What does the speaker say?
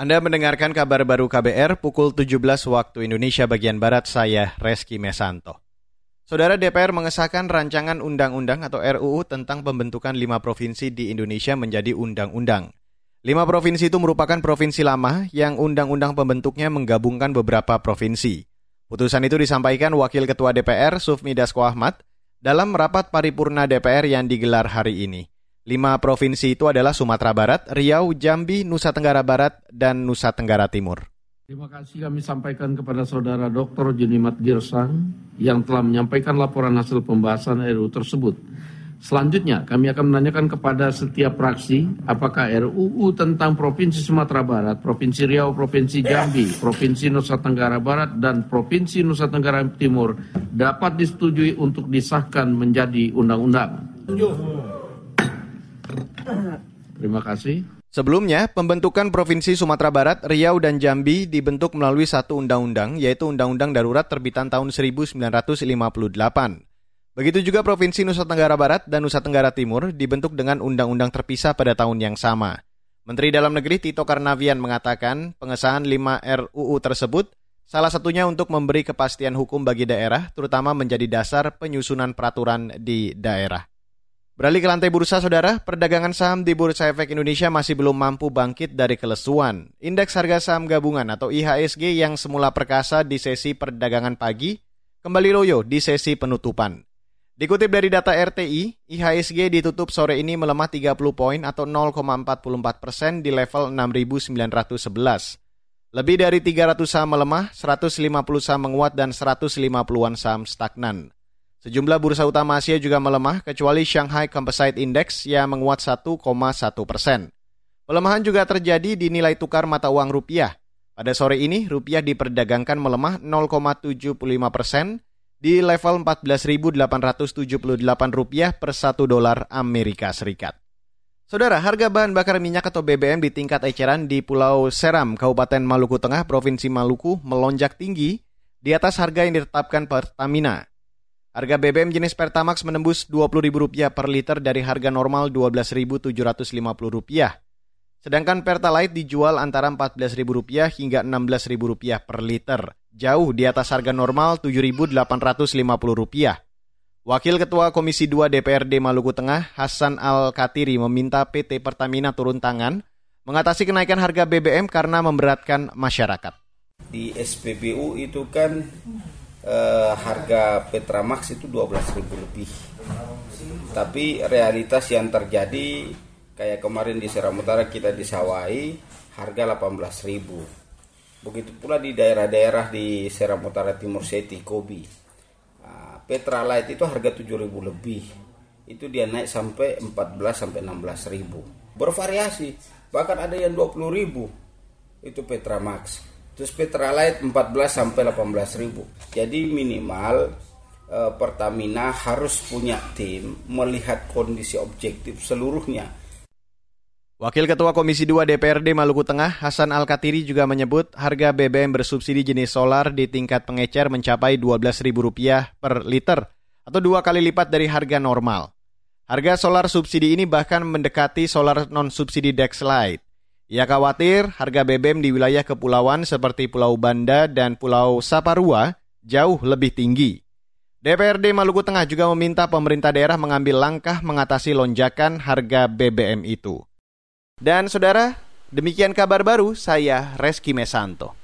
Anda mendengarkan kabar baru KBR pukul 17 waktu Indonesia bagian Barat, saya Reski Mesanto. Saudara DPR mengesahkan rancangan undang-undang atau RUU tentang pembentukan lima provinsi di Indonesia menjadi undang-undang. Lima provinsi itu merupakan provinsi lama yang undang-undang pembentuknya menggabungkan beberapa provinsi. Putusan itu disampaikan Wakil Ketua DPR Sufmi Dasko Ahmad dalam rapat paripurna DPR yang digelar hari ini. Lima provinsi itu adalah Sumatera Barat, Riau, Jambi, Nusa Tenggara Barat, dan Nusa Tenggara Timur. Terima kasih kami sampaikan kepada Saudara Dr. Junimat Girsang yang telah menyampaikan laporan hasil pembahasan RUU tersebut. Selanjutnya, kami akan menanyakan kepada setiap fraksi apakah RUU tentang Provinsi Sumatera Barat, Provinsi Riau, Provinsi Jambi, Provinsi Nusa Tenggara Barat, dan Provinsi Nusa Tenggara Timur dapat disetujui untuk disahkan menjadi undang-undang. Terima kasih. Sebelumnya, pembentukan Provinsi Sumatera Barat, Riau, dan Jambi dibentuk melalui satu undang-undang, yaitu Undang-Undang Darurat terbitan tahun 1958. Begitu juga Provinsi Nusa Tenggara Barat dan Nusa Tenggara Timur dibentuk dengan undang-undang terpisah pada tahun yang sama. Menteri Dalam Negeri Tito Karnavian mengatakan pengesahan 5 RUU tersebut salah satunya untuk memberi kepastian hukum bagi daerah, terutama menjadi dasar penyusunan peraturan di daerah. Beralih ke lantai bursa, saudara, perdagangan saham di Bursa Efek Indonesia masih belum mampu bangkit dari kelesuan. Indeks harga saham gabungan atau IHSG yang semula perkasa di sesi perdagangan pagi, kembali loyo di sesi penutupan. Dikutip dari data RTI, IHSG ditutup sore ini melemah 30 poin atau 0,44 persen di level 6.911. Lebih dari 300 saham melemah, 150 saham menguat, dan 150-an saham stagnan. Sejumlah bursa utama Asia juga melemah, kecuali Shanghai Composite Index yang menguat 1,1 persen. Pelemahan juga terjadi di nilai tukar mata uang rupiah. Pada sore ini, rupiah diperdagangkan melemah 0,75 persen di level 14.878 rupiah per 1 dolar Amerika Serikat. Saudara, harga bahan bakar minyak atau BBM di tingkat eceran di Pulau Seram, Kabupaten Maluku Tengah, Provinsi Maluku melonjak tinggi di atas harga yang ditetapkan Pertamina. Harga BBM jenis Pertamax menembus Rp20.000 per liter dari harga normal Rp12.750. Sedangkan Pertalite dijual antara Rp14.000 hingga Rp16.000 per liter, jauh di atas harga normal Rp7.850. Wakil Ketua Komisi 2 DPRD Maluku Tengah, Hasan Al-Katiri meminta PT Pertamina turun tangan mengatasi kenaikan harga BBM karena memberatkan masyarakat. Di SPBU itu kan eh, harga Petramax itu 12.000 lebih. Tapi realitas yang terjadi kayak kemarin di Seram Utara kita disawai harga 18.000. Begitu pula di daerah-daerah di Seram Utara Timur Seti, Kobi. Nah, Petralite itu harga 7.000 lebih. Itu dia naik sampai 14 sampai 16.000. Bervariasi, bahkan ada yang 20.000. Itu Petramax. Terus Petralite 14 sampai 18 ribu. Jadi minimal eh, Pertamina harus punya tim melihat kondisi objektif seluruhnya. Wakil Ketua Komisi 2 DPRD Maluku Tengah, Hasan Al-Katiri juga menyebut harga BBM bersubsidi jenis solar di tingkat pengecer mencapai Rp12.000 per liter atau dua kali lipat dari harga normal. Harga solar subsidi ini bahkan mendekati solar non-subsidi Dexlite. Ia khawatir harga BBM di wilayah kepulauan seperti Pulau Banda dan Pulau Saparua jauh lebih tinggi. DPRD Maluku Tengah juga meminta pemerintah daerah mengambil langkah mengatasi lonjakan harga BBM itu. Dan saudara, demikian kabar baru saya Reski Mesanto.